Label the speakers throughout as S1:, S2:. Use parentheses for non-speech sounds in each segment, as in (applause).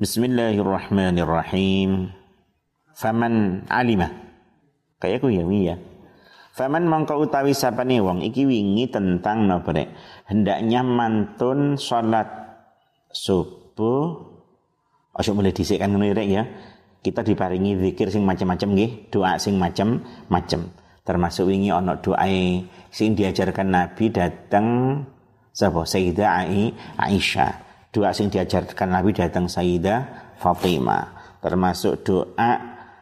S1: Bismillahirrahmanirrahim. Faman alima. Kayak aku ya ya. Faman mongko utawi sapane wong iki wingi tentang napa hendaknya mantun salat subuh Aja mulai dhisik kan ya. Kita diparingi zikir sing macam-macam nggih, doa sing macam-macam. Termasuk wingi ana doa sing diajarkan Nabi datang sapa Sayyidah Aisyah. Doa sing diajarkan Nabi datang Sayyidah Fatimah. Termasuk doa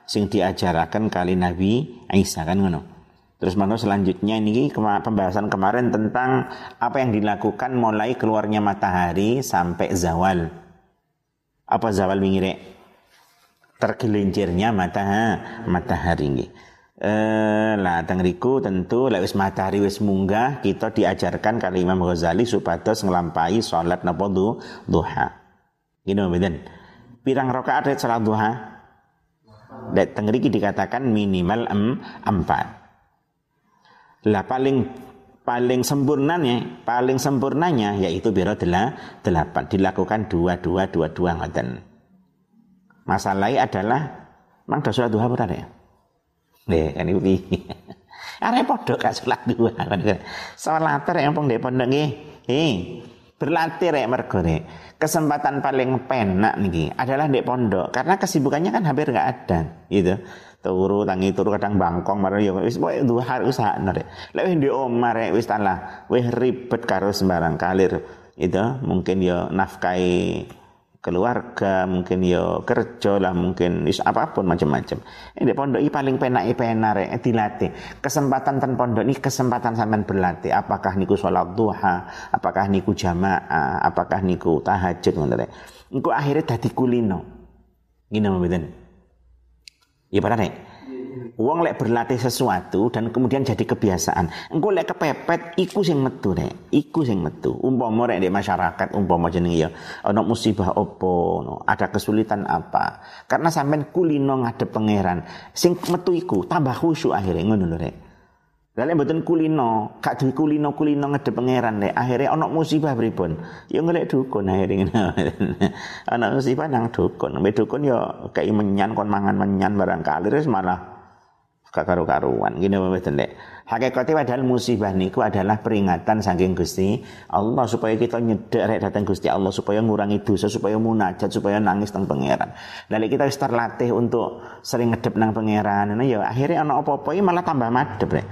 S1: sing diajarkan kali Nabi Aisyah kan ngono. Terus mana selanjutnya ini pembahasan kemarin tentang apa yang dilakukan mulai keluarnya matahari sampai zawal apa zawal mingire tergelincirnya mata matahari nggih eh lah tengriku tentu lek wis matahari wis munggah kita diajarkan kali Imam Ghazali supados nglampahi salat napa duha gini mboten pirang rakaat ada salat duha Dek tengriki dikatakan minimal em, empat. Lah paling paling sempurnanya, paling sempurnanya yaitu biro delapan dilakukan dua dua dua dua ngoten. Masalahnya adalah mang do sholat duha ora ya? Nih kan itu (laughs) Arep padha gak sholat duha. Sholat yang pun ndek pondok nggih. Eh, berlatih rek mergo Kesempatan paling penak nih adalah di pondok. Karena kesibukannya kan hampir nggak ada gitu. Turu tangi turu kadang bangkong marah ya wis pokoke duha usahane rek lek wis omah rek wis talah wis ribet karo sembarang kalir itu mungkin ya nafkai keluarga mungkin ya kerja lah mungkin is apa pun macam-macam. Ini pondok ini paling penak penak rek dilatih. Kesempatan tan pondok ini kesempatan sampean berlatih. Apakah niku sholat duha? Apakah niku jamaah? Apakah niku tahajud ngono rek. Akhirnya dadi kulino. Gini mboten? Ya pada nek. Uang lek berlatih sesuatu dan kemudian jadi kebiasaan. Engko lek kepepet iku sing metu nek. Iku sing metu. Umpama rek di masyarakat umpama jenenge ya ana musibah opo, no. ada kesulitan apa. Karena sampean kulino ngadep pangeran. Sing metu iku tambah khusyuk akhirnya ngono lho rek. Lalu mboten kulino, kak duwe kulino-kulino ngedep pangeran nek akhirnya ana musibah pripun? Ya golek dukun akhirnya. ana musibah nang dukun. Mbek dukun ya kei menyan kon mangan menyan barang terus malah gak karu-karuan. Gini mboten nek. Hakikate padahal musibah niku adalah peringatan saking Gusti Allah supaya kita nyedek rek datang Gusti Allah supaya ngurangi dosa, supaya munajat, supaya nangis teng pangeran. Lalu kita wis terlatih untuk sering ngedep nang pangeran. Nah ya akhirnya ana apa-apa malah tambah madep rek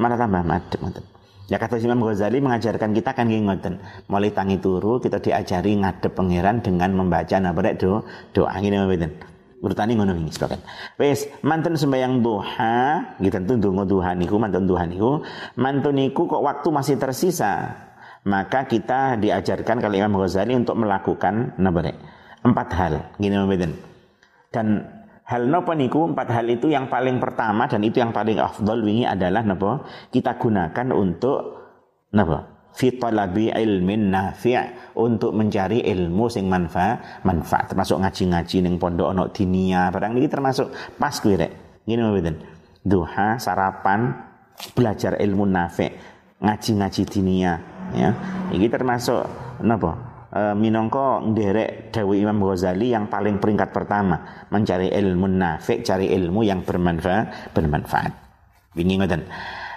S1: mana tambah madem ngoten. Ya kata Imam Ghazali mengajarkan kita kan gini ngoten. Mulai tangi turu kita diajari ngadep pangeran dengan membaca nabrek do doa ngene mboten. Urutane ngono sebagian. Wis manten sembahyang duha, gitu tentu ndonga duha niku manten duha niku, niku kok waktu masih tersisa, maka kita diajarkan kali Imam Ghazali untuk melakukan nabrek empat hal. Gini mboten. Dan Hal nopo niku? Empat hal itu yang paling pertama dan itu yang paling afdol wingi adalah nopo kita gunakan untuk nopo fi talabi ilmin nafi' untuk mencari ilmu sing manfaat manfaat. Termasuk ngaji-ngaji ning pondok ono dinia. Barang ini termasuk pas kuwi rek. Ngene mboten? Duha sarapan belajar ilmu nafi' ngaji-ngaji dinia ya. Ini termasuk nopo e, minangka nderek Dewi Imam Ghazali yang paling peringkat pertama mencari ilmu nafik cari ilmu yang bermanfaat bermanfaat. Wingi ngoten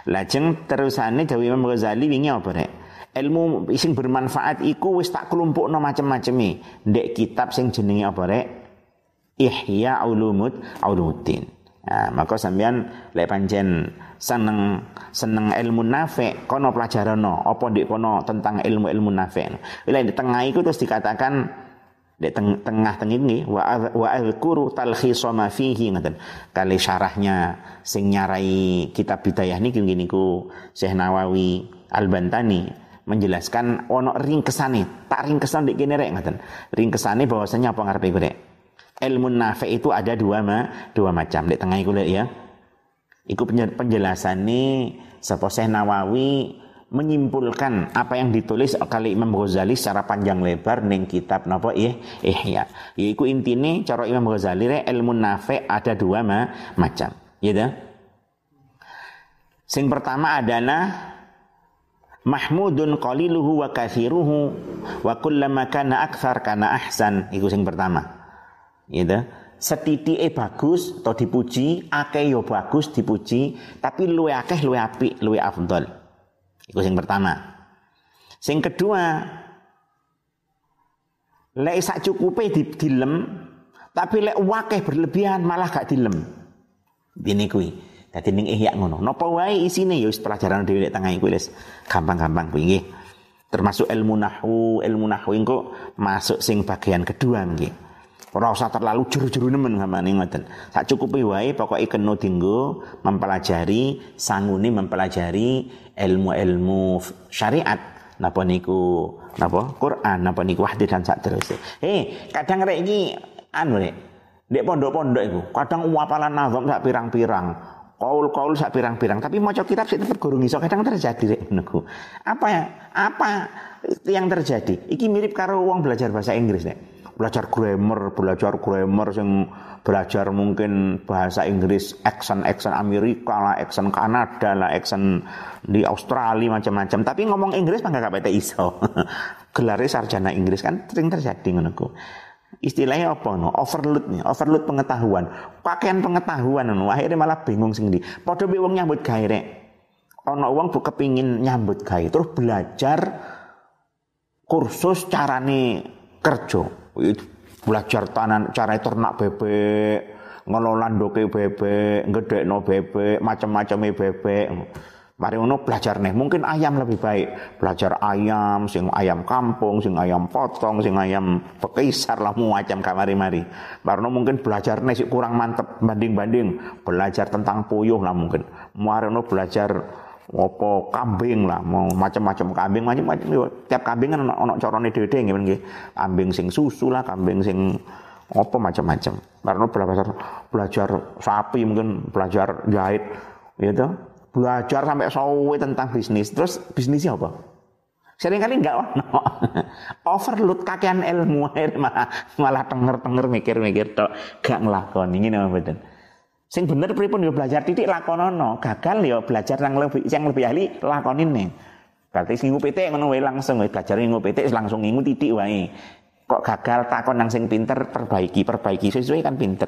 S1: lajeng terusane Dewi Imam Ghazali wingi apa rek ilmu sing bermanfaat iku wis tak kelompokno macam-macam ndek kitab sing jenenge apa rek? Ihya Ulumud Ulumuddin. Nah, maka sampean lek pancen seneng seneng ilmu nafe kono pelajaran apa di kono tentang ilmu-ilmu nafe bila di tengah itu terus dikatakan di teng tengah tengah ini wa wa azkuru talkhisa ma fihi ngaten kali syarahnya sing nyarai kitab bidayah niki niku Syekh Nawawi Al-Bantani menjelaskan ono ringkesane tak ringkesan di kene rek ngaten ringkesane bahwasanya apa ngarepe rek ilmu nafe itu ada dua ma dua macam di tengah iku ya Iku penjelasan sapa Nawawi menyimpulkan apa yang ditulis kali Imam Ghazali secara panjang lebar ning kitab napa eh Ihya. Yaiku intine cara Imam Ghazali re ilmu nafi ada dua ma macam. Ya dah. Sing pertama adalah mahmudun qaliluhu wa kathiruhu wa kullama kana akthar kana ahsan. Iku sing pertama. Gitu. e bagus atau dipuji, akeh yo bagus dipuji, tapi luwe akeh luwe apik, luwe afdol. Iku yang pertama. Sing kedua, lek sak cukupe di dilem, tapi lek wakeh berlebihan malah gak dilem. Ini kuwi. Dadi ning ihya ngono. Napa wae isine ya wis pelajaran dhewe lek tengah iku wis gampang-gampang kuwi nggih. Termasuk ilmu nahwu, ilmu nahwu engko masuk sing bagian kedua nggih. Ora usah terlalu juru-juru nemen gamane ngoten. Sak cukupi wae pokoke kena dinggo mempelajari sangune mempelajari ilmu-ilmu syariat napa niku napa Quran napa niku hadis dan sak terus. Eh, kadang rek iki anu rek. Dek pondok-pondok iku kadang wapalan nazam sak pirang-pirang. Kaul-kaul sak pirang-pirang, tapi maca kitab sih tetep gurung iso kadang terjadi rek niku. Apa ya? Apa yang terjadi? Iki mirip karo wong belajar bahasa Inggris nek belajar grammar, belajar grammar yang belajar mungkin bahasa Inggris, accent-accent Amerika lah, accent Kanada lah, accent di Australia macam-macam. Tapi ngomong Inggris mah gak iso. (laughs) Gelarnya sarjana Inggris kan sering terjadi ngono Istilahnya apa no? Overload nih, overload pengetahuan. Pakaian pengetahuan no. Akhirnya malah bingung sendiri. Padha wong nyambut gawe rek. Ana wong bu kepingin nyambut gawe terus belajar kursus carane kerja belajar tanan cara ternak bebek ngelola doke bebek no bebek macam-macam bebek Mari ngono belajar nih, mungkin ayam lebih baik. Belajar ayam, sing ayam kampung, sing ayam potong, sing ayam pekisar lah macam kamari-mari. Baru mungkin belajar nih sih kurang mantep banding-banding. Belajar tentang puyuh lah mungkin. Mari belajar opo kambing lah mau macam-macam kambing macam-macam tiap kambing kan ono ono corone nggih nggih kambing sing susu lah kambing sing opo macam-macam karena belajar belajar sapi mungkin belajar jahit gitu belajar sampai sawe tentang bisnis. Terus bisnisnya apa? Sering kali enggak ono. (laughs) Overload kakean ilmu (laughs) malah malah tenger-tenger mikir-mikir tok gak nglakoni. Ngene mboten Sing bener pripun yo belajar titik lakonono, gagal yo belajar yang lebih yang lebih ahli lakonin nih. Berarti sing PT ngono wae langsung wae belajar ngingu PT langsung ngingu titik wae. Kok gagal takon nang sing pinter perbaiki, perbaiki sesuai kan pinter.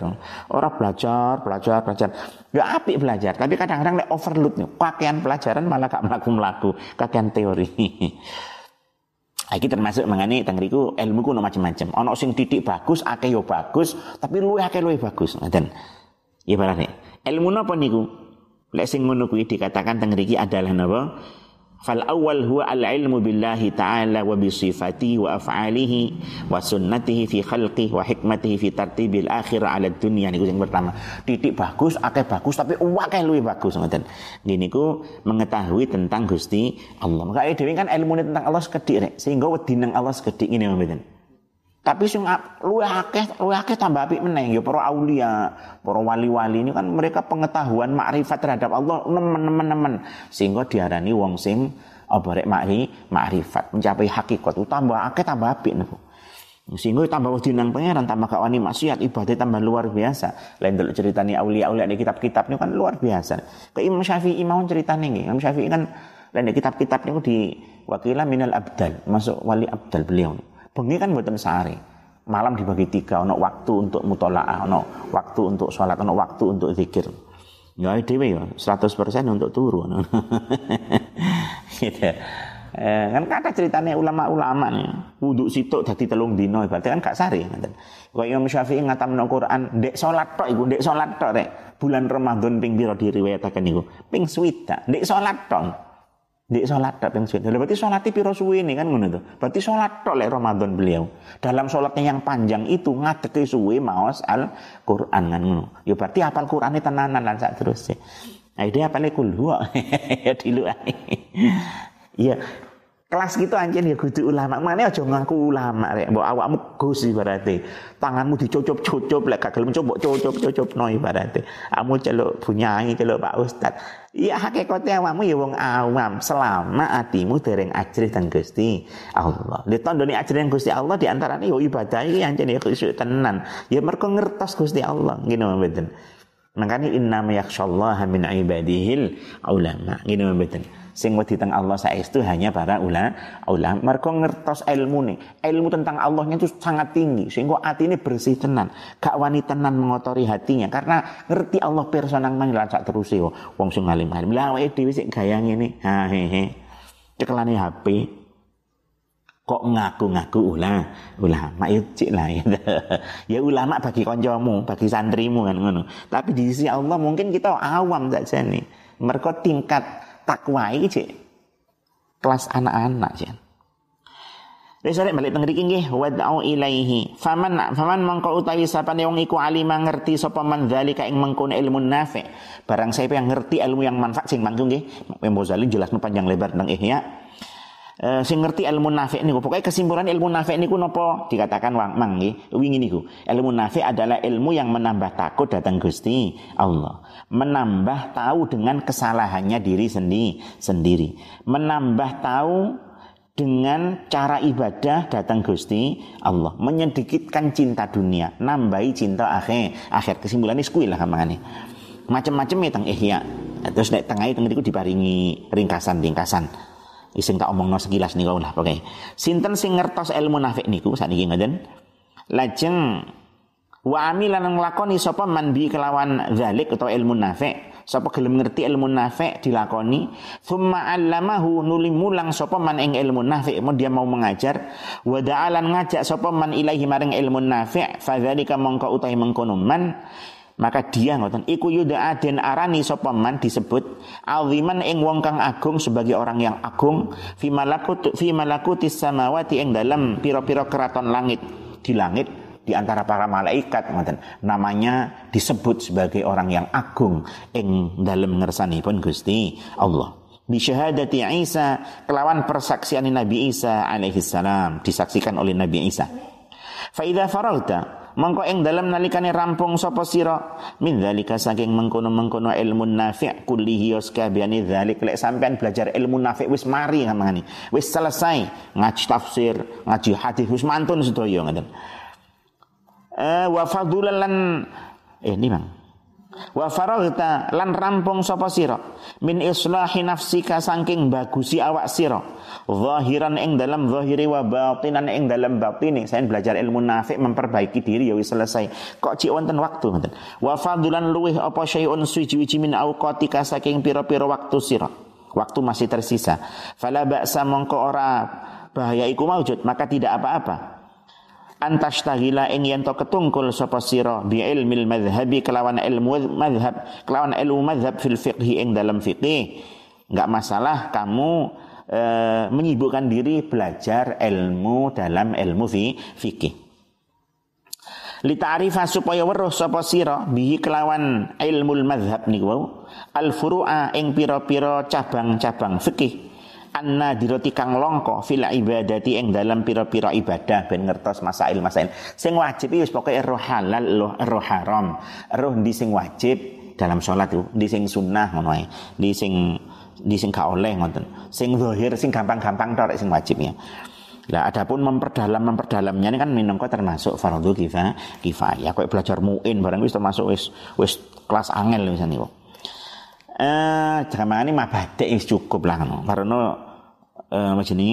S1: Orang belajar, belajar, belajar. Ya apik belajar, tapi kadang-kadang lek overload nih. Kakean pelajaran malah gak melaku-melaku, kakean teori. (laughs) Iki termasuk mengenai tengriku ilmu kuno macam-macam. Ono sing titik bagus, akeh yo bagus, tapi luwe akeh luwe bagus. Ngoten. Ibaratnya ilmu napa niku? Lek sing ngono kuwi dikatakan teng mriki adalah napa? Fal awal huwa al ilmu billahi ta'ala wa bi sifatihi wa af'alihi wa sunnatihi fi khalqihi wa hikmatihi fi tartibil akhirah ala dunia niku yang pertama. Titik bagus, akeh bagus tapi akeh luwih bagus ngoten. Niku mengetahui tentang Gusti Allah. Maka dhewe kan ilmu tentang Allah sekedhik rek, sehingga wedi nang Allah sekedhik ngene mboten. Tapi sing luwih akeh luwih akeh tambah apik meneh ya para aulia, para wali-wali ini kan mereka pengetahuan makrifat terhadap Allah nemen-nemen sehingga diarani wong sing apa rek makri makrifat mencapai hakikat tambah akeh tambah apik niku. Sehingga tambah wedi nang pangeran tambah gak wani maksiat ibadah tambah luar biasa. Lain dulu ceritani aulia-aulia di kitab-kitab ini kan luar biasa. Ke Imam Syafi'i mau ceritane nggih. Imam Syafi'i kan lain kitab-kitab niku di wakila minal abdal, masuk wali abdal beliau. Bengi kan buatan sehari. Malam dibagi tiga, ono waktu untuk mutolaah, ono waktu untuk sholat, ono waktu untuk zikir. Ya dewe ya, 100% untuk turu. (laughs) gitu. Eh, kan kata ceritanya ulama-ulama nih, wudhu situ dadi telung dino, berarti kan gak sari. Kau Imam Syafi'i ngatam no Quran, dek sholat tok, ibu dek sholat tok rek. Bulan Ramadan ping biro diriwayatakan iku, ping swita, dek sholat tok. Di sholat tak yang sunnah. Berarti sholatnya piro suwi ini kan ngono tuh. Berarti sholat tok lek Ramadan beliau. Dalam sholatnya yang panjang itu ngadeke suwi maos al Quran kan ngono. Ya berarti apal Qurane tenanan lan sak terus. Nah, dia apal kulhu. (laughs) ya dulu Iya, kelas gitu anjen ya kudu ulama. Mana aja ngaku ulama rek. Mbok awakmu gus ibarate. Tanganmu dicocop-cocop lek gak gelem coba cocop-cocop no ibarate. Kamu celuk bunyai celuk Pak Ustad. Iya hakikatnya awakmu ya wong awam selama atimu dereng ajrih teng Gusti Allah. Ditandoni ajrih teng Gusti Allah di antarane yo ibadah iki anjen ya khusyuk tenan. Ya mergo ngertos Gusti Allah ngene mboten. Makanya inna yakhshallaha min ibadihil ulama. Gini mboten. Sing wedi teng Allah saestu hanya para ulama. Ulama mergo ngertos ilmu nih. Ilmu tentang Allahnya itu sangat tinggi sehingga ini bersih tenan. Gak wani tenan mengotori hatinya karena ngerti Allah pirsa nang lan sak terus wong sing alim-alim. Lah awake dhewe sik gaya ngene. Ha he he. Cekelane HP kok ngaku-ngaku ulama ulama itu cik lah ya. (laughs) ya ulama bagi koncomu bagi santrimu kan ngono tapi di sisi Allah mungkin kita awam saja nih mereka tingkat takwa ini cik kelas anak-anak sih Wis balik teng mriki nggih wad'u ilaihi. Faman faman mangko utawi sapane wong iku alima ngerti sapa man zalika ing mengkono ilmu nafi. Barang siapa yang ngerti ilmu yang manfaat sing manggung nggih. Mbah Zali jelasno panjang lebar tentang ihya uh, sing ngerti ilmu nafi niku. Pokoknya kesimpulan ilmu nafi niku nopo dikatakan wang mang nggih. Wingi niku. Ilmu nafi adalah ilmu yang menambah takut datang Gusti Allah. Menambah tahu dengan kesalahannya diri sendiri sendiri. Menambah tahu dengan cara ibadah datang Gusti Allah menyedikitkan cinta dunia nambahi cinta akhir akhir kesimpulannya sekui lah kamane macam-macam ya teng ihya terus nek tengah itu diparingi ringkasan ringkasan Ising tak omongno sekilas niku lah pokoke. Sinten sing ngertos ilmu nafik niku saniki ngoten. Lajeng wa amilan nglakoni sapa man bi kelawan zalik atau ilmu nafik. Sapa gelem ngerti ilmu nafik dilakoni, thumma 'allamahu nuli mulang sapa man ing ilmu nafik, mau dia mau mengajar, wa da'alan ngajak sapa man ilaihi maring ilmu nafik, fadzalika mongko utahi mengkono man maka dia ngoten iku yuda den arani sapa man? Disebut aziman ing wong kang agung sebagai orang yang agung. Fi malakut fi malakutis samawati ing dalam pira-pira keraton langit di langit di antara para malaikat ngoten. Namanya disebut sebagai orang yang agung ing dalam pun Gusti Allah. Bi syahadati Isa kelawan persaksian Nabi Isa alaihi salam disaksikan oleh Nabi Isa. Fa idza faragta mongko ing dalam nalikane rampung sapa sira? Min zalika saking mengkono-mengkono ilmu nafi' kullihi yaskabiyani dzalik. Lek sampean belajar ilmu nafi' wis mari ngamani wis selesai ngaji tafsir ngaji hadis wis mantun sedaya ngoten. Eh wa fadulan lan eh ini Bang wa faraghta lan rampung sapa sira? Min islahi nafsika saking bagusi awak sira. Zahiran ing dalam zahiri wa batinan ing dalam batini. Saya belajar ilmu nafik memperbaiki diri ya wis selesai. Kok cik wonten waktu ngoten? Wa fadulan luweh apa syai'un suci-suci min auqatika saking pira-pira waktu sira? Waktu masih tersisa. Fala ba'sa mongko ora bahaya iku maujud maka tidak apa-apa antastagila ing yen to ketungkul sapa sira bi ilmil madhhabi kelawan ilmu madhab kelawan ilmu madhab fil fiqhi ing dalam fiqih. Enggak masalah kamu e, menyibukkan diri belajar ilmu dalam ilmu fi, fikih li ta'rifa supaya weruh sapa sira bihi kelawan ilmul madhab niku al furu'a ing pira-pira cabang-cabang fikih anna diroti kang longko fil ibadati ing dalam pira-pira ibadah ben ngertos masail masail. Sing wajib wis pokoke roh halal roh, haram. Roh di sing wajib dalam sholat itu di sing sunnah ngono di sing di sing gak oleh ngoten. Sing zahir sing gampang-gampang tok sing wajibnya lah adapun memperdalam memperdalamnya ini kan minangka termasuk fardu kifayah kifayah kok belajar muin barang wis termasuk wis wis kelas angel misalnya kok eh jangan ini mabadek wis cukup lah karena eh ini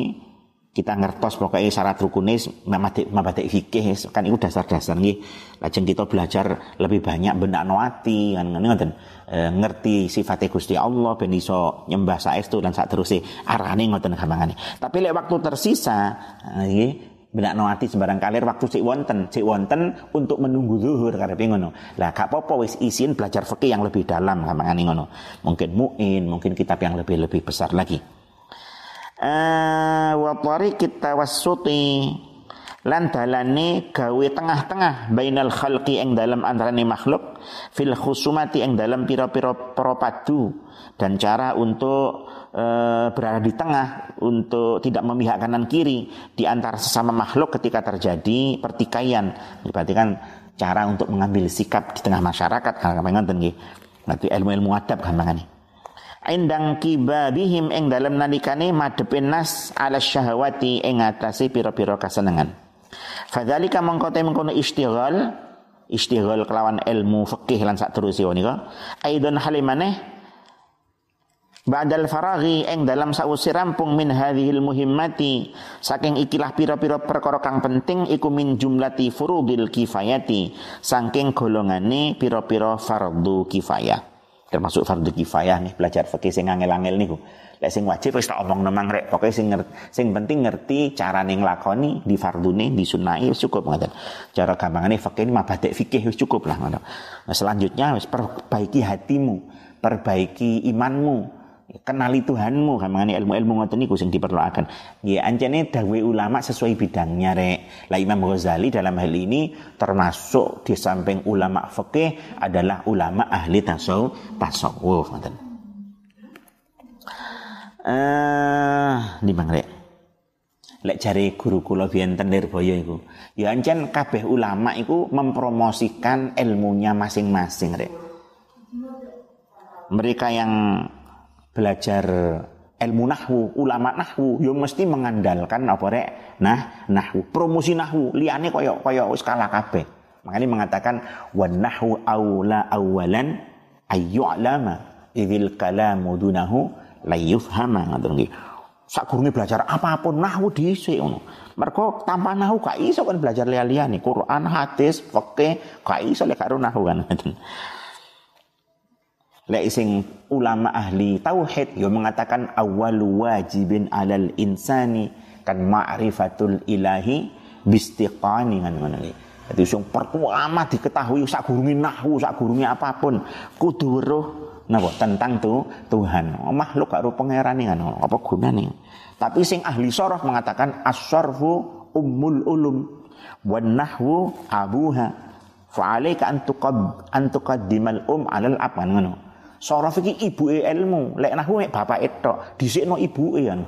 S1: kita ngertos pokoknya syarat rukunis mabadek mabadek fikih kan itu dasar-dasar nih lajeng kita belajar lebih banyak benak noati kan ngoten. E, ngerti sifat Gusti Allah ben iso nyembah saestu dan saat terus arane ngoten gampangane. Tapi lek waktu tersisa nggih benak noati sembarang kalir waktu cik wonten cik wonten untuk menunggu zuhur karepe ngono. Lah gak apa wis isin belajar fikih yang lebih dalam gampangane ngono. Mungkin muin mungkin kitab yang lebih lebih besar lagi uh, wa tariqit tawassuti lan dalane gawe tengah-tengah bainal khalqi ing dalam antarane makhluk fil khusumati ing dalam pira-pira propadu dan cara untuk e, berada di tengah untuk tidak memihak kanan kiri di antara sesama makhluk ketika terjadi pertikaian berarti kan cara untuk mengambil sikap di tengah masyarakat kalau ngoten nggih berarti ilmu-ilmu adab gampangane indang kibabihim ing dalam nalikane madepin nas ala syahwati ing atase pira-pira kasenengan. Fadzalika mengko te mengkono istighal istighol kelawan ilmu fikih lan sak terusé nika aidon halimane Ba'dal faraghi eng dalam sausi rampung min hadhil muhimmati saking ikilah pira-pira perkara kang penting iku min jumlati furudil kifayati saking golongane pira-pira fardu kifayah termasuk fardu kifayah nih belajar fikih sing angel-angel niku. Lek sing wajib wis tak omong nemang rek. Pokoke sing ngerti sing penting ngerti cara ning lakoni di fardune di sunnah wis cukup ngoten. Cara gampangane fikih ini mabadek fikih wis cukup lah ngono nah, selanjutnya wis perbaiki hatimu perbaiki imanmu kenali Tuhanmu kamane ilmu-ilmu ngoten niku sing diperluaken nggih ancene dawe ulama sesuai bidangnya rek. Lah Imam Ghazali dalam hal ini termasuk di samping ulama fikih adalah ulama ahli tasawuf tasawuf ngoten. Eh di rek? Lek jari guru kula biyen tendir boyo iku. Ya ancen kabeh ulama iku mempromosikan ilmunya masing-masing rek. Mereka yang belajar ilmu nahwu, ulama nahwu yo mesti mengandalkan apa rek? Nah, nahwu, promosi nahwu, liyane koyo koyo wis kalah. Makanya mengatakan wan nahwu aula awalan ayyu'lama idzil kalamu dunahu la yufhama ngoten nggih. Sakurunge belajar apa pun nahwu dhisik ngono. Mergo tanpa nahwu gak iso kan belajar liya-liyane Quran, hadis, fikih, gak iso lek karo nahwu kan. Lek sing ulama ahli tauhid yo mengatakan awalu wajibin alal insani kan ma'rifatul ilahi bistiqani kan ngono Jadi sing pertama diketahui sak gurunge nahwu, sak gurunge apa pun kudu weruh napa tentang tu Tuhan. Makhluk karo pangerane kan apa gunane. Tapi sing ahli sorof mengatakan as-sarfu ummul ulum wan nahwu abuha. Fa'alaika an tuqad an tuqaddimal um alal apa ngono. Sorof iki ibuke ilmu, lek nahwu bapak etok, dhisikno ibuke kan.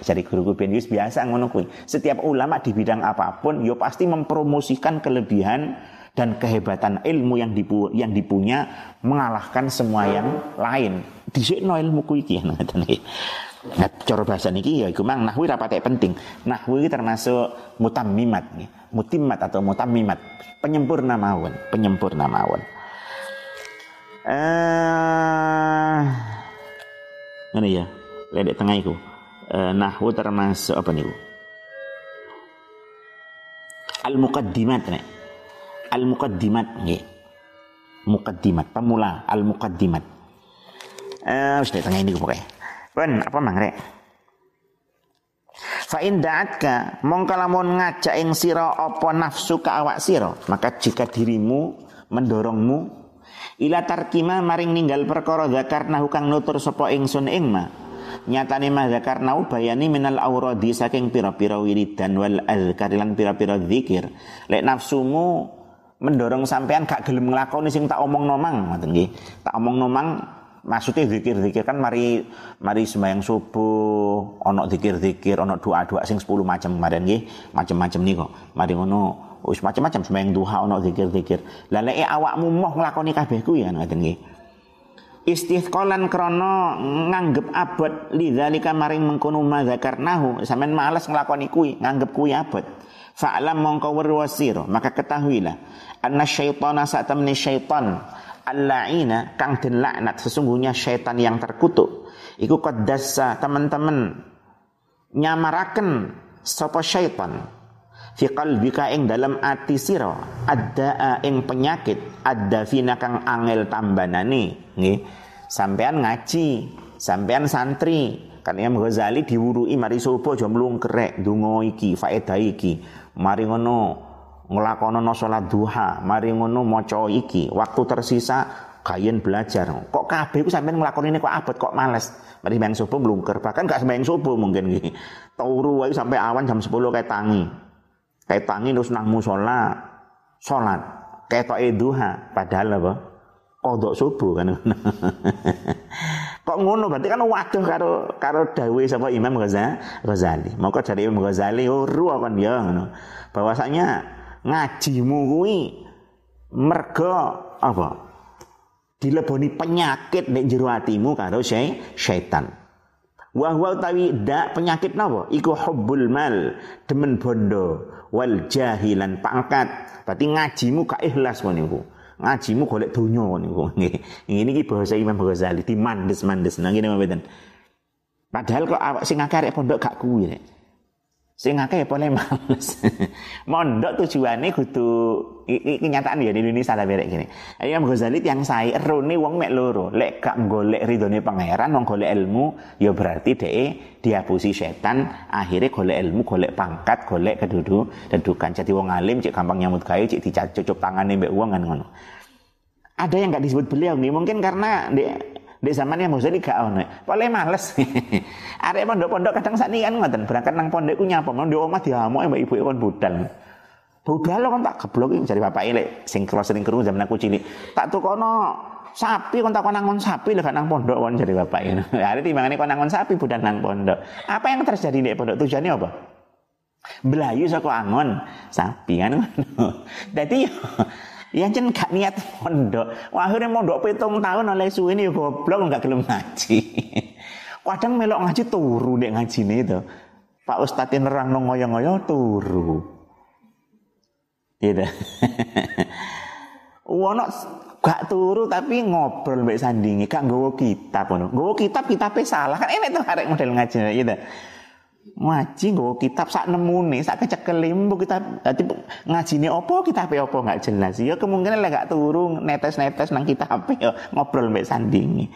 S1: Jadi guru ben biasa ngono kuwi. Setiap ulama di bidang apa pun yo pasti mempromosikan kelebihan dan kehebatan ilmu yang dipu, yang dipunya mengalahkan semua yang lain. Dhisikno ilmu kuwi iki ngoten iki. Nah, cara bahasa niki ya iku mang nahwu ra penting. Nahwu iki termasuk mutammimat. Mutimmat atau mutammimat, penyempurna mawon, penyempurna mawon eh ya. Ledek tengah itu eh, nahwu termasuk apa nih al muqaddimat nih al muqaddimat nih muqaddimat pemula al muqaddimat eh sudah tengah ini pokoknya ben apa mangre Fa in da'atka mongko lamun ngajak ing sira apa nafsu ka awak sira maka jika dirimu mendorongmu ila tarkima maring ninggal perkara zakarna kang nutur sapa ingsun ing ma. Nyatane ma zakarna bayani minal auradi saking pira-pira wiridan wal azkar lan pira-pira zikir lek nafsumu mendorong sampean gak gelem nglakoni sing tak omong nomang ngoten nggih. Tak omong nomang maksudnya zikir-zikir kan mari mari sembahyang subuh ono zikir-zikir ono doa-doa sing 10 macam kemarin nggih. Macam-macam nih kok mari ngono wis macam-macam sembahyang duha ono zikir-zikir. Lah lek awakmu moh nglakoni kabeh kuwi kan ngoten nggih. Istithqalan krana nganggep abot lidzalika maring mengkono madzakarnahu sampean males nglakoni kuwi, nganggep kuwi abot. Fa'lam mongko wasira, maka ketahuilah anna syaitana sa'tamni syaitan al-la'ina kang den laknat sesungguhnya syaitan yang terkutuk iku qaddasa teman-teman nyamaraken sapa syaitan fi qalbika ing dalam ati sira ada ing penyakit ada fina kang angel tambanane nggih. Sampean ngaji sampean santri kan Imam Ghazali diwurui mari subuh aja mlungkrek donga iki faedah iki. Mari ngono nglakonono salat duha mari ngono maca iki. Waktu tersisa kayen belajar. Kok kabeh ku sampean nglakoni ini kok abot kok males? Mari sembahyang subuh mlungker bahkan gak sembahyang subuh mungkin iki turu wae sampai awan jam 10 kayak tangi tangi terus nang musola salat ketoke duha padahal apa? Kodok subuh kan? (laughs) Kok ngono? Berarti kan waduh karo karo dawe sapa Imam Ghazali. Maka dari Imam Ghazali uru kan ya ngono? Bahwasanya ngajimu kuwi mergo apa? Dileboni penyakit nek jero atimu karo syaitan. Wa huwa utawi dak penyakit napa? Iku hubbul mal, demen bondo, wal jahilan pangkat. Berarti ngajimu gak ikhlas niku. Ngajimu golek donya niku. Ini (laughs) iki bahasa Imam Ghazali dimandes-mandes nang ngene mboten. Padahal kok awak sing akeh pondok gak kuwi rek. Sing akeh ya boleh males. (laughs) Mondok tujuane kudu iki kenyataan ya di Indonesia lah berek gini. Imam Ghazali yang saya erone wong mek loro. Lek gak golek ridhone pangeran wong golek ilmu ya berarti dhek diapusi setan akhirnya golek ilmu, golek pangkat, golek keduduk, kedudukan. Jadi wong alim cek gampang nyambut gawe cek dicucup tangane mbek wong kan ngono. Ada yang gak disebut beliau nih mungkin karena dia di zaman yang Ghazali gak ono. Paling males. (laughs) Arek pondok-pondok kadang sakniki kan ngoten, berangkat nang pondok ku nyapa, nang di omah diamuke mbak ibu kon budal. Budal kan tak geblok iki jare bapak lek sing kro sering krungu zaman aku cilik. Tak tukono sapi kon takon nangon sapi lek nang pondok kon jare bapak ini. (laughs) Hari timbangane kon nangon sapi budal nang pondok. Apa yang terjadi di pondok tujuannya apa? Belayu saka angon sapi kan. (laughs) Dadi Ya jen gak niat mondok. Akhirnya mondok pitung tahun oleh suwi ini goblok gak gelem ngaji. (laughs) Kadang melok ngaji turu dek ngaji nih itu. Pak Ustadz nerang nong ngoyo-ngoyo turu. Gitu. (laughs) Wono gak turu tapi ngobrol mbek sandingi, gak nggawa kitab ngono. Nggawa kitab kitabe salah. Kan enek tuh arek model ngaji gitu ngaji nggo kitab sak nemune sak kecekel mbok kita dadi ngajine opo kitabe opo nggak jelas. Ya kemungkinan lek gak turu netes-netes nang kitab ya ngobrol mbek sandingi.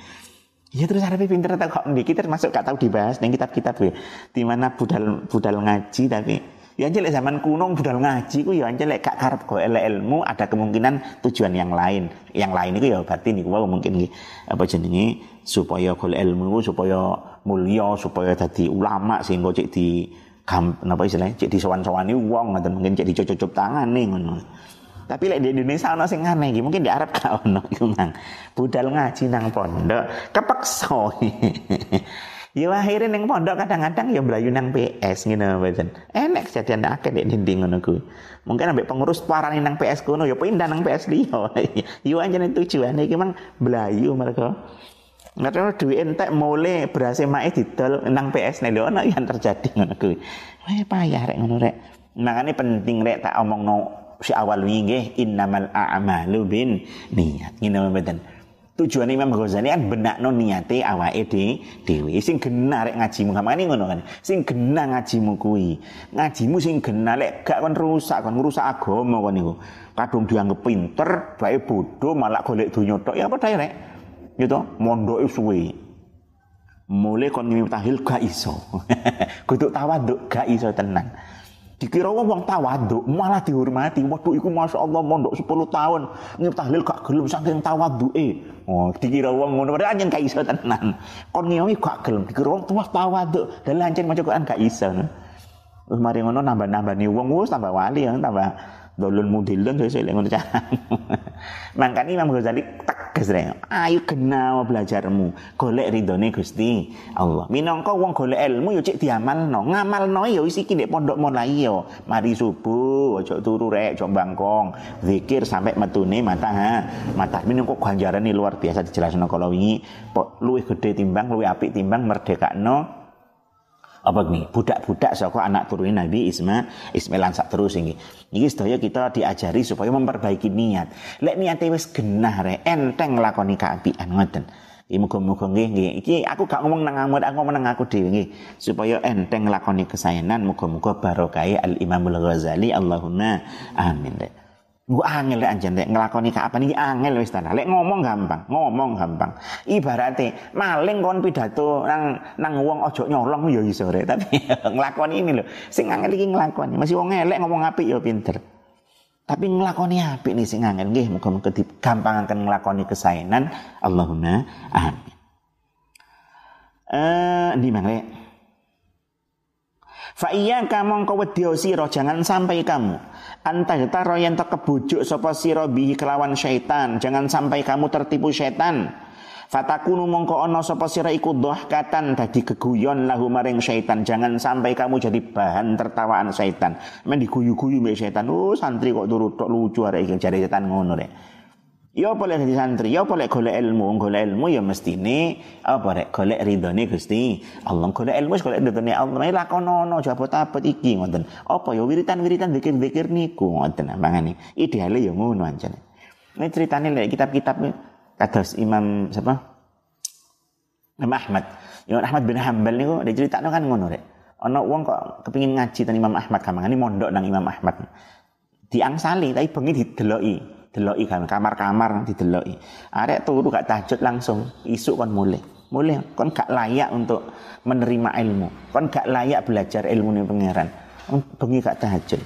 S1: Ya terus arepe pinter tak kok ndiki termasuk gak tahu dibahas ning kitab-kitab ya. Di mana budal budal ngaji tapi ya anjir zaman kuno budal ngaji ku ya anjir lek gak karep golek ilmu ada kemungkinan tujuan yang lain. Yang lain itu ya berarti niku mungkin apa jenenge supaya golek ilmu supaya mulia supaya dadi ulama sehingga cek di napa istilahnya cek disowan-sowani wong ngoten mungkin cek dicocok nih ngono. Tapi lek di Indonesia ana sing aneh iki, mungkin di Arab gak ono (laughs) iku nang. Budal ngaji nang pondok kepeksa. (laughs) ya akhirnya nang pondok kadang-kadang ya mlayu nang PS ngene mboten. Enek kejadian akeh nek dinding ngono kuwi. Mungkin ambek pengurus parani nang PS kuno ya pindah nang PS liya. (laughs) ya anjene tujuane iki mang mlayu mereka. Ngerti duit entek mulai berhasil mae didol nang PS nek ono yang terjadi ngono kuwi. Wah payah rek ngono rek. Makane penting rek tak omongno si awal wingi innamal a'malu bin niat. Ngene mboten. Tujuan Imam Ghazali kan benakno niate awake dhewe. Sing genah rek ngajimu kamane ngono kan. Sing genah ngajimu kuwi. Ngajimu sing genah lek gak kon rusak kon ngrusak agama kon niku. Kadung dianggap pinter, bae bodoh malah golek donya tok. Ya apa dae rek? gitu mondok suwe mulai kon ngimi tahil gak iso (laughs) kudu tawaduk gak iso dikira wong wong tawaduk malah dihormati. Waduh iku Masya Allah mondok 10 tahun. Ngimi tahlil gak gelem saking tawaduke. Oh dikira wong ngono padahal anjen gak iso tenan. Kon ngimi gak gelem. Dikira wong tuwa tawaduk. Dalah anjen maca Quran gak iso. Terus mari ngono nambah-nambah nih wong wis tambah wali ya tambah dolun mudilun saya ngono cara (laughs) makanya Imam Ghazali tegas rek ayo kenal belajarmu golek ridhone Gusti Allah. Minangka wong golek ilmu yo cek diamalno ngamalno yo wis iki pondok mulai yo. Mari subuh ojo turu rek ojo bangkong zikir sampai metune mata ha. Mata minangka ganjarane luar biasa dijelasno kalau wingi luwih gede timbang luwih apik timbang merdekakno apa nih budak-budak saka anak turun Nabi Isma Ismail lan terus ini ini sedaya kita diajari supaya memperbaiki niat lek niate wis genah re enteng lakoni kaapian ngoten Iki muga-muga nggih nggih. Iki aku gak ngomong nang amut, aku ngomong nang aku dhewe nggih. Supaya enteng lakoni kesayanan muga-muga barokah Al Imamul Ghazali Allahumma amin. Dek. Gue angel lek anjen lek nglakoni apa nih angel wis tenan. Lek ngomong gampang, ngomong gampang. Ibaratnya maling kon pidato nang nang wong ojo nyolong ya iso rek, tapi (laughs) nglakoni ini lho. Sing angel iki nglakoni. Masih wong elek ngomong apik ya pinter. Tapi nglakoni apik nih sing angel nggih muga-muga digampangaken nglakoni kesaenan. Allahumma amin. Eh, di mana Fa kamu kau sira jangan sampai kamu antah yen to kebujuk sapa sira bihi kelawan syaitan jangan sampai kamu tertipu syaitan Fatakunu mongko ono sapa sira iku katan dadi geguyon lahu maring syaitan. Jangan sampai kamu jadi bahan tertawaan syaitan. Men diguyu-guyu mbek syaitan. Oh, santri kok turut tok lucu arek iki jare ngono rek. Ya boleh jadi santri, ya boleh golek ilmu, golek ilmu ya mestine apa rek golek ridhone Gusti. Allah golek ilmu golek ridhone Allah. Nek lakonono jabot abot iki ngoten. Apa ya wiritan-wiritan zikir-zikir niku ngoten mangane. Ideale ya ngono ancane. Ini ceritanya lek kitab-kitab kados Imam siapa? Imam Ahmad. Imam Ahmad bin Hambal niku diceritakno kan ngono rek. Ana wong kok kepingin ngaji tentang Imam Ahmad kamangane mondok nang Imam Ahmad. Diangsali tapi bengi dideloki deloki kan kamar-kamar dideloki. Arek turu gak tahajud langsung, isuk kon mulai. Mulai kon gak layak untuk menerima ilmu. Kon gak layak belajar ilmu nih pangeran. Bengi gak tahajud.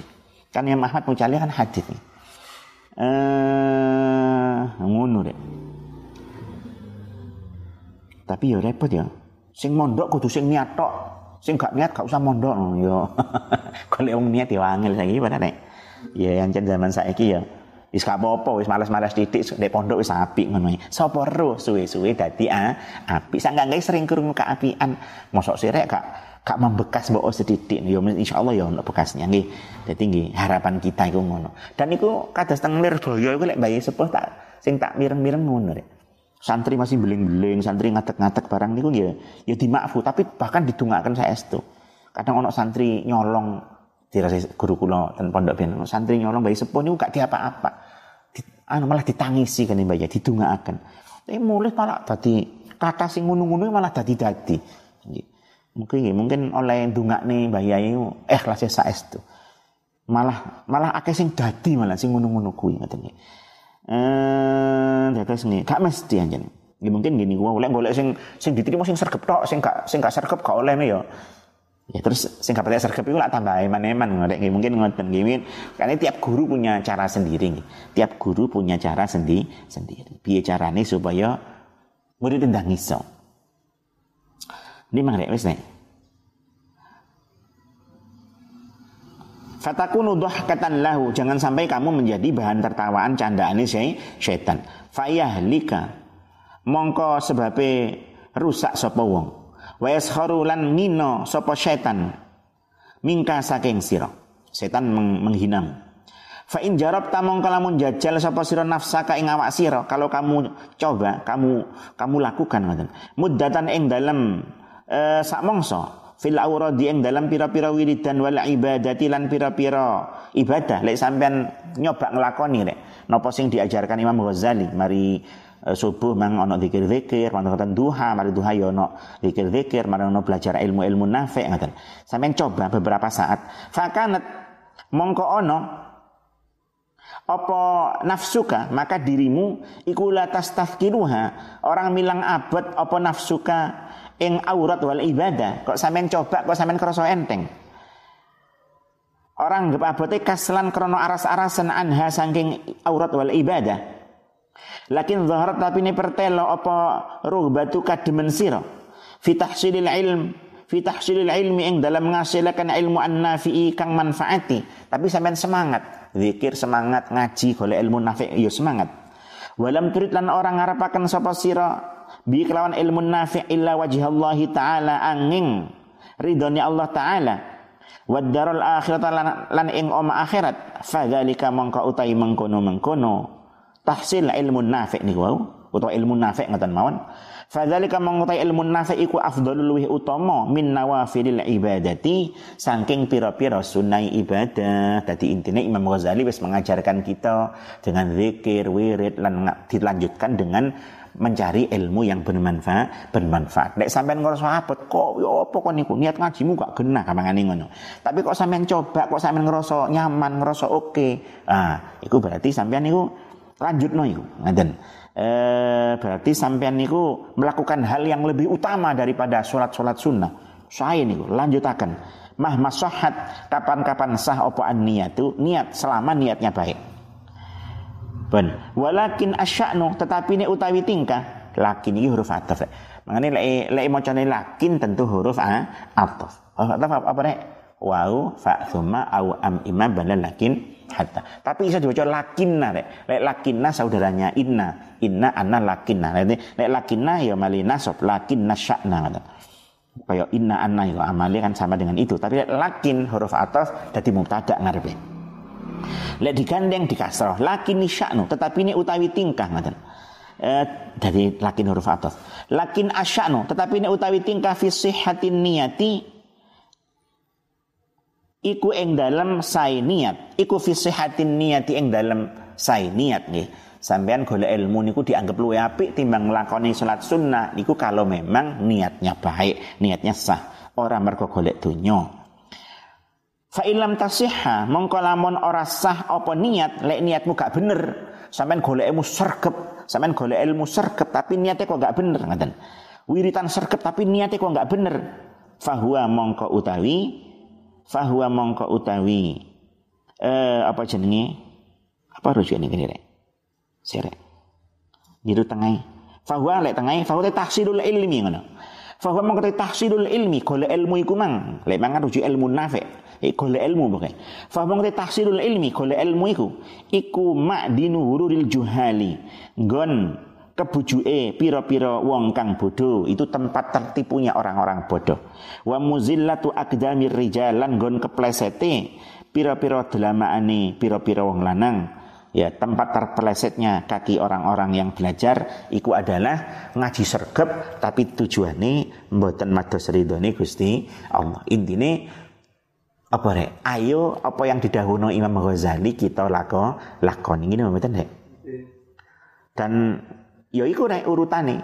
S1: Kan yang Ahmad Mucali kan hadis nih. Eh, ngono deh. Tapi ya repot ya. Sing mondok kudu sing niat tok. Sing gak niat gak usah mondok (laughs) yo. Kalau wong niat ya wangil saiki padahal nek. Ya yang zaman saiki ya Wis gak apa-apa, wis males-males titik nek pondok wis apik ngono. Sapa ro suwe-suwe dadi ah, apik. Sak gak sering krungu keapian. Mosok sirek gak gak membekas mbok sedidik ya insyaallah ya ono bekasnya nggih. Dadi nggih harapan kita iku ngono. Dan iku kados teng Lirboyo iku lek bayi sepuh tak sing tak mireng-mireng ngono rek. Santri masih beling-beling, santri ngatek-ngatek barang niku ya ya dimaafu tapi bahkan didongaaken saestu. Kadang ono santri nyolong dirasa guru kula dan pondok ben santri nyolong bayi sepuh niku gak diapa-apa anu malah ditangisi kan mbak ya didongaaken tapi mulai malah tadi kata sing ngono-ngono malah dadi-dadi. Mungkin mungkin oleh nih mbak Yai ikhlas ya saestu malah malah akeh sing dadi malah sing ngono-ngono kuwi ngoten eh dados nih gak mesti anjen. Ya mungkin gini gua oleh golek sing sing diterima sing sergep tok sing gak sing gak sergep gak oleh ya Ya terus sing kapate sergap iku lak tambah eman-eman ngorek mungkin ngoten nggih. Karena tiap guru punya cara sendiri. Tiap guru punya cara sendi sendiri. Piye carane supaya murid ndang iso. Ini mang wis nek. Fatakunu dhahkatan lahu. Jangan sampai kamu menjadi bahan tertawaan candaan ini syaitan. Fayahlika. Mongko sebabe rusak sapa wong wa yaskharu lan ngino sapa setan mingka saking sira. Setan meng menghinamu fa in jarabta mongko lamun jajal sapa sira nafsaka ing awak sira kalau kamu coba kamu kamu lakukan ngoten. Muddatan ing dalem uh, sak mongso fil awradi ing dalam pira-pira wiridan wal ibadati lan pira-pira ibadah. Lek sampean nyoba nglakoni rek napa sing diajarkan Imam Ghazali? Mari Eh, subuh mang ono zikir-zikir, ngoten duha, mari duha yo ya ono zikir-zikir, mari ono belajar ilmu-ilmu nafi ngoten. Sampeyan coba beberapa saat. Fakanat mongko ono apa nafsuka maka dirimu iku la tastafkiruha orang milang abad apa nafsuka ing aurat wal ibadah kok sampean coba kok sampean krasa enteng orang gep abote kaslan krono aras-arasan anha saking aurat wal ibadah Lakin zaharat tapi ini pertelo apa batu kademen sira? Fi tahsilil ilm fi tahsilil ilmi ing dalam menghasilkan ilmu an-nafi'i kang manfaati. Tapi sampean semangat, zikir semangat, ngaji golek ilmu nafi' yo ya semangat. Walam turid lan orang ngarapaken sapa sira bi kelawan ilmu nafi' illa Allah taala angin ridhoni Allah taala. Wad darul akhirat lan, lan ing oma akhirat. Fadzalika mongko utai mengkono mengkono tahsil ilmu nafi' niku wau. Utawa ilmu nafi' ngoten mawon. Fadzalika mengutai ilmu nafi' iku afdhalul luwih utama min nawafilil ibadati saking pira-pira sunai ibadah. Dadi intine Imam Ghazali wis mengajarkan kita dengan zikir wirid lan dilanjutkan dengan mencari ilmu yang bermanfaat bermanfaat. Nek sampean ngerasa abot kok yo apa kok niku? Niat ngajimu gak genah kamangane ngono. Tapi kok sampean coba kok sampean ngerasa nyaman ngerasa oke? Okay. ah iku berarti sampean niku lanjut no iku ngaten. Eh, berarti sampean niku melakukan hal yang lebih utama daripada sholat-sholat sunnah. Saya niku. Lanjutakan. Mah masahat kapan-kapan sah opo an niatu niat selama niatnya baik. Ben. Walakin asya'nu tetapi ini utawi tingkah. Lakin ini huruf ataf makanya lek lek macane lakin tentu huruf a ataf huruf apa, apa wau fa thumma au am imam lakin hatta. Tapi bisa dibaca lakinna rek. Lek lakinna saudaranya inna. Inna anna lakinna. Lek lakinna ya mali nasab lakinna sya'na kata. Kayak inna anna ya amali kan sama dengan itu. Tapi lek lakin huruf ataf dadi mubtada ngarepe. Lek digandeng di kasroh, lakin sya'nu, tetapi ini utawi tingkah ngoten. Eh, dari lakin huruf atas. Lakin asya'nu, tetapi ini utawi tingkah fi sihhatin niyati iku ing dalam sai niat, iku fi sihhatin niyati ing dalam sai niat nggih. Sampean golek ilmu niku dianggap luwe apik timbang nglakoni salat sunnah. Niku kalau memang niatnya baik, niatnya sah, orang mergo golek donya. Fa ilam tasihha mongko lamun ora sah apa niat lek niatmu gak bener sampean golek ilmu sergep sampean golek ilmu sergep tapi niatnya kok gak bener ngaten wiritan sergep tapi niatnya kok gak bener. Fahuwa mongko utawi fahuwa mongko utawi eh apa jenenge? Apa rujuk ini kira sirek niru tengah fahuwa lek tengah fahuwa tahsilul ilmi ngono. Fahuwa mongko tahsilul ilmi golek ilmu iku mang. Lek mangan rujuk ilmu nafi' eh, golek ilmu pokoke. Fa mong tahsilul ilmi golek ilmu iku iku ma'dinu hururil juhali. Nggon kebujuke pira-pira wong kang bodoh itu tempat tertipunya orang-orang bodoh wa muzillatu aqdamir rijal lan nggon keplesete pira-pira delamaane pira-pira wong lanang. Ya tempat terpelesetnya kaki orang-orang yang belajar iku adalah ngaji sergep tapi tujuannya mboten mados ridhone Gusti Allah. Intine apa rek? Ayo apa yang didahului Imam Ghazali kita lako lakon ini mboten rek? Dan ya iku rek urutane.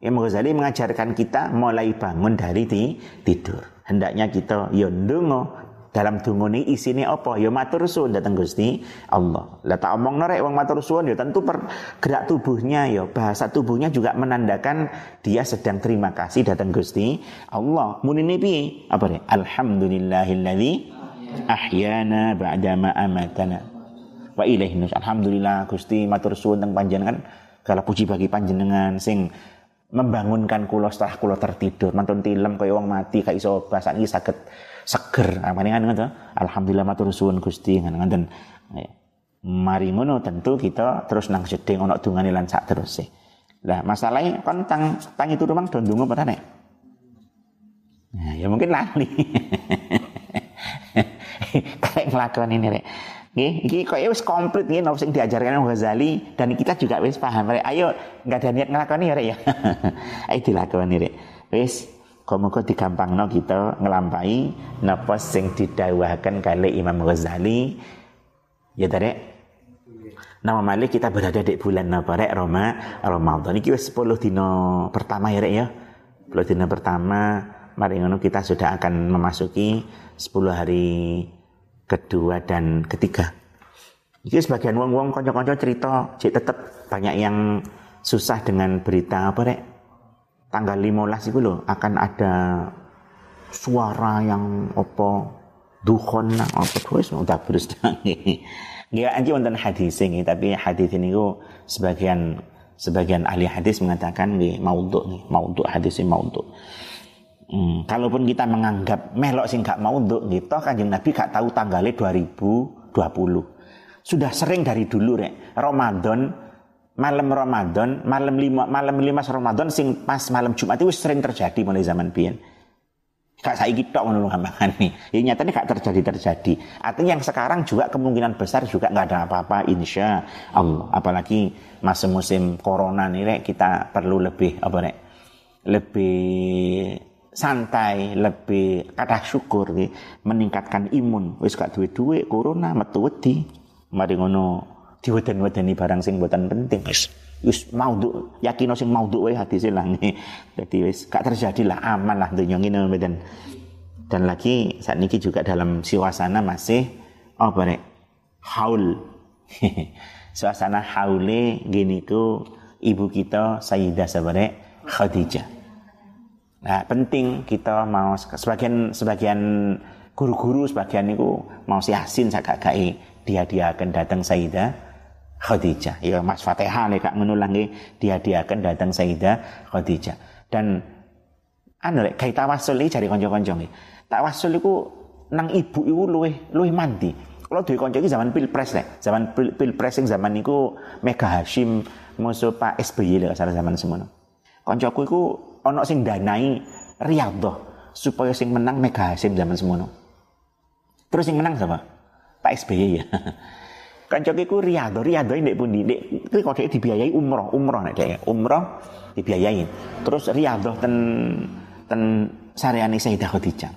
S1: Imam Ghazali mengajarkan kita mulai bangun dari di, tidur. Hendaknya kita ya ndonga dalam isi isine apa? Ya matur suwun datang Gusti Allah. Lah tak omong rek wong matur suwun ya tentu per gerak tubuhnya ya bahasa tubuhnya juga menandakan dia sedang terima kasih datang Gusti Allah. Munine piye? Apa rek? Alhamdulillahilladzi ahyana ba'dama amatana wa ilaihi alhamdulillah Gusti matur suwun teng panjenengan kala puji bagi panjenengan sing membangunkan kulo setelah kulo tertidur. Mantun tilem kaya wong mati kayak iso bahasa ini sakit seger. Apa nih kan alhamdulillah matur suwun Gusti. Ngoten ya. mari ngono tentu kita terus nang jeding ana dungane lan sak terus lah masalahnya kan tang tang itu rumah don dungo pada nah, ya mungkin lali. (laughs) Kayak ngelakuin ini rek Nggih, iki kok wis komplit nggih napa sing diajarkan Ghazali dan kita juga wis paham rek. Ayo nggak ada niat ngelakoni ya rek ya. (laughs) Ayo dilakoni rek. Wis Muga digampangno kita ngelampai napa sing didawahkan kali Imam Ghazali. Ya rek. Nama malik kita berada di bulan napa rek Roma Ramadan. Iki wis 10 dino pertama ya rek ya. 10 dino pertama mari ngono kita sudah akan memasuki 10 hari kedua dan ketiga. Jadi sebagian wong-wong konco-konco cerita, cek tetap banyak yang susah dengan berita apa rek? Tanggal 15 itu loh akan ada suara yang apa dukhon apa terus udah terus Nggak anji wonten hadis ini, tapi hadis ini ku sebagian sebagian ahli hadis mengatakan nggih maudhu nih, maudhu hadis ini maudhu. Hmm, kalaupun kita menganggap melok sing gak mau untuk gitu, kanjeng Nabi gak tahu tanggalnya 2020. Sudah sering dari dulu rek. Ramadan, malam Ramadan, malam lima, malam lima Ramadan sing pas malam Jumat itu sering terjadi mulai zaman biyen. Gak saya gitu ngono nih. Ya nyatanya gak terjadi terjadi. Artinya yang sekarang juga kemungkinan besar juga nggak ada apa-apa insya Allah. Apalagi masa musim corona nih rek, kita perlu lebih apa rek? Lebih santai, lebih kata syukur nih, meningkatkan imun. Wis gak duwe-duwe corona metu wedi. Mari ngono diweden-wedeni barang sing buatan penting. Wis wis maudhu, yakin sing maudhu wae hadis lah. Jadi wis gak terjadi lah aman lah dunya ngene mboten. Dan lagi saat ini juga dalam suasana masih apa rek? Haul. (laughs) suasana haule gini ku ibu kita Sayyidah Sabarek Khadijah Nah, penting kita mau sebagian sebagian guru-guru sebagian itu mau si dia dia akan datang Sayyidah Khadijah. Ya Mas Fatihah nih kak dia dia akan datang Sayyidah Khadijah. Dan anu lek kayak tawasul iki cari konco-konco nih. Tawasul itu nang ibu ibu luwih luwih mandi. Kalau duwe konco iki zaman Pilpres nih, zaman pil, Pilpres yang zaman itu Mega Hashim musuh Pak SBY lek salah zaman semono. Koncoku iku ono sing danai Riyadhah supaya sing menang Mega Hasim zaman semono. Terus sing menang siapa? Pak SBY ya. (laughs) Kancaku iku Riyadho, Riyadho ndek pundi? Ndek kok dhek dibiayai umroh, umroh nek dhek umroh dibiayai. Terus Riyadho ten ten sareane Sayyidah Khadijah.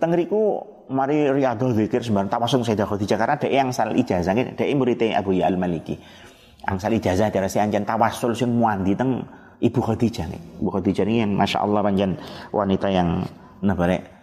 S1: Tengriku mari Riyadho zikir sembarang tawasul Sayyidah Khadijah karena dhek yang sal ijazah dhek murid Abu Ya Al-Maliki. Angsal ijazah dari si anjan tawasul sing muandi teng Ibu Khadijah nih. Ibu Khadijah ini yang masya Allah panjang wanita yang nah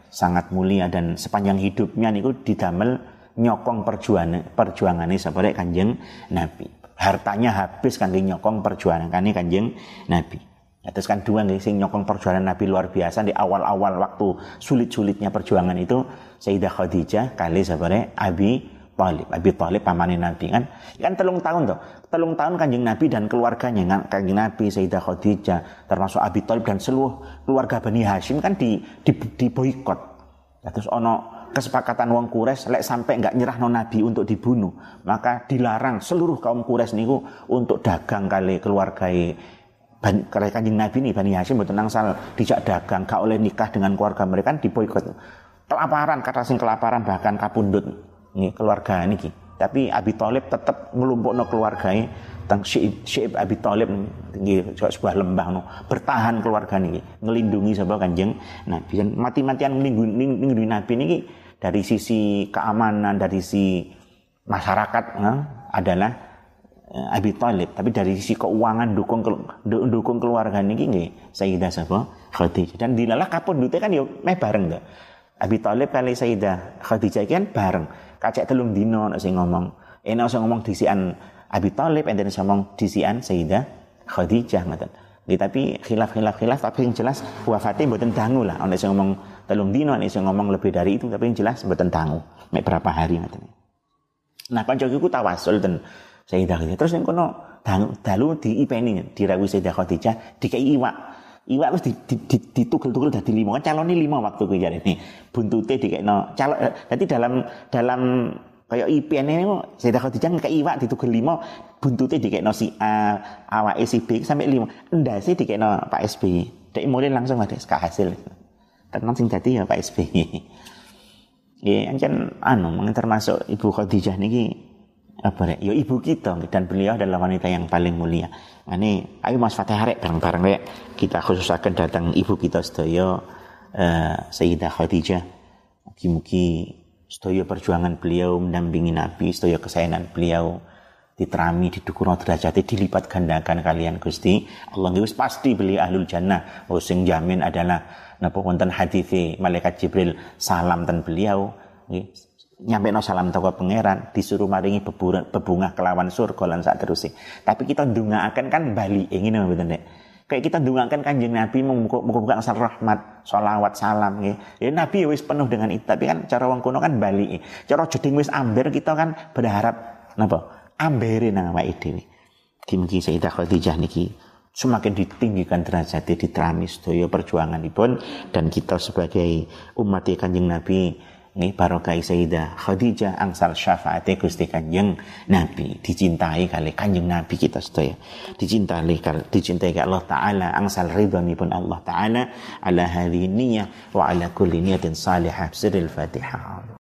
S1: sangat mulia dan sepanjang hidupnya niku didamel nyokong perjuangan perjuangan ini sebagai kanjeng Nabi. Hartanya habis kan nyokong perjuangan kan kanjeng Nabi. Ya, terus kan dua nih sing nyokong perjuangan Nabi luar biasa di awal-awal waktu sulit-sulitnya perjuangan itu Sayyidah Khadijah kali sebagai Abi Talib. Abi Talib pamanin Nabi kan. Kan telung tahun tuh. Telung tahun kanjeng Nabi dan keluarganya kan kanjeng Nabi Sayyidah Khadijah termasuk Abi Talib dan seluruh keluarga Bani Hashim kan di di, di boykot. Ya, terus ono kesepakatan wong Kures lek sampai nggak nyerah non Nabi untuk dibunuh maka dilarang seluruh kaum Kures niku untuk dagang kali keluarga kali kanjeng Nabi ini Bani Hashim betul nangsal dijak dagang gak oleh nikah dengan keluarga mereka kan diboikot kelaparan kata sing kelaparan bahkan kapundut ini keluarga ini tapi Abi Thalib tetap ngelumpukno keluarga ini tentang Syib Abi Thalib tinggi sebuah lembah no bertahan keluarga ini ngelindungi sebuah kanjeng Nabi mati-matian ngelindungi Nabi ini dari sisi keamanan, dari sisi masyarakat ya, adalah eh, Abi Thalib, tapi dari sisi keuangan dukung dukung keluarga niki nggih Sayyidah sapa Khadijah. Dan dilalah kapundhute kan yo meh bareng to. Abi Thalib kali Sayyidah Khadijah kan bareng. Kacek telung dino nek sing ngomong. Enak sing ngomong disian Abi Thalib enten sing ngomong disian Sayyidah Khadijah ngoten. Nggih tapi khilaf-khilaf khilaf tapi yang jelas wafatnya mboten dangu lah. Ana sing ngomong telung dino nih saya ngomong lebih dari itu tapi yang jelas mboten tangu mek berapa hari ngoten nah kanca iku tawasul ten Sayyidah Khadijah terus yang kono dalu diipeni dirawuhi Sayyidah Khadijah dikai iwak iwak wis ditugel-tugel dadi lima. Kan calone lima waktu kuwi jarene buntute dikekno calon dadi dalam dalam kayak IPN ini Sayyidah Khadijah ngekek iwak ditugel lima buntute dikekno si A awake si B sampai lima. Ndase dikekno Pak SBY Dek mulai langsung ada hasil. Tenang sing dadi ya Pak SBY. Ya, ancen anu termasuk Ibu Khadijah niki apa ya? Ya ibu kita dan beliau adalah wanita yang paling mulia. Ini ayo Mas Fatih Harek bareng-bareng rek kita khususakan datang ibu kita sedaya uh, Sayyidah Khadijah. Mugi-mugi sedaya perjuangan beliau mendampingi Nabi, sedaya kesayangan beliau diterami didukung derajatnya dilipat gandakan kalian Gusti Allah wis pasti beli ahlul jannah oh sing jamin adalah napa wonten hadis malaikat Jibril salam ten beliau nyampe no salam toko pangeran disuruh maringi bebunga kelawan surga lan saat terus tapi kita akan kan bali ingin mboten nek kayak kita kan kanjeng Nabi muka-muka asal rahmat, sholawat, salam ya. ya Nabi wis penuh dengan itu, tapi kan cara wong kuno kan bali. Cara jeding wis amber kita kan berharap napa? ambere nang awake dhewe. Mugi Sayyidah Khadijah niki semakin ditinggikan derajatnya diterami sedaya perjuanganipun dan kita sebagai umat Kanjeng Nabi ini barokai Sayyidah Khadijah angsal syafaat Gusti Kanjeng Nabi. Dicintai kali Kanjeng Nabi kita sedaya dicintai dicintai Allah taala. Angsal pun Allah taala. Ala hadhihi niyyah wa ala kulli niyatin salihah. Sirril Fatihah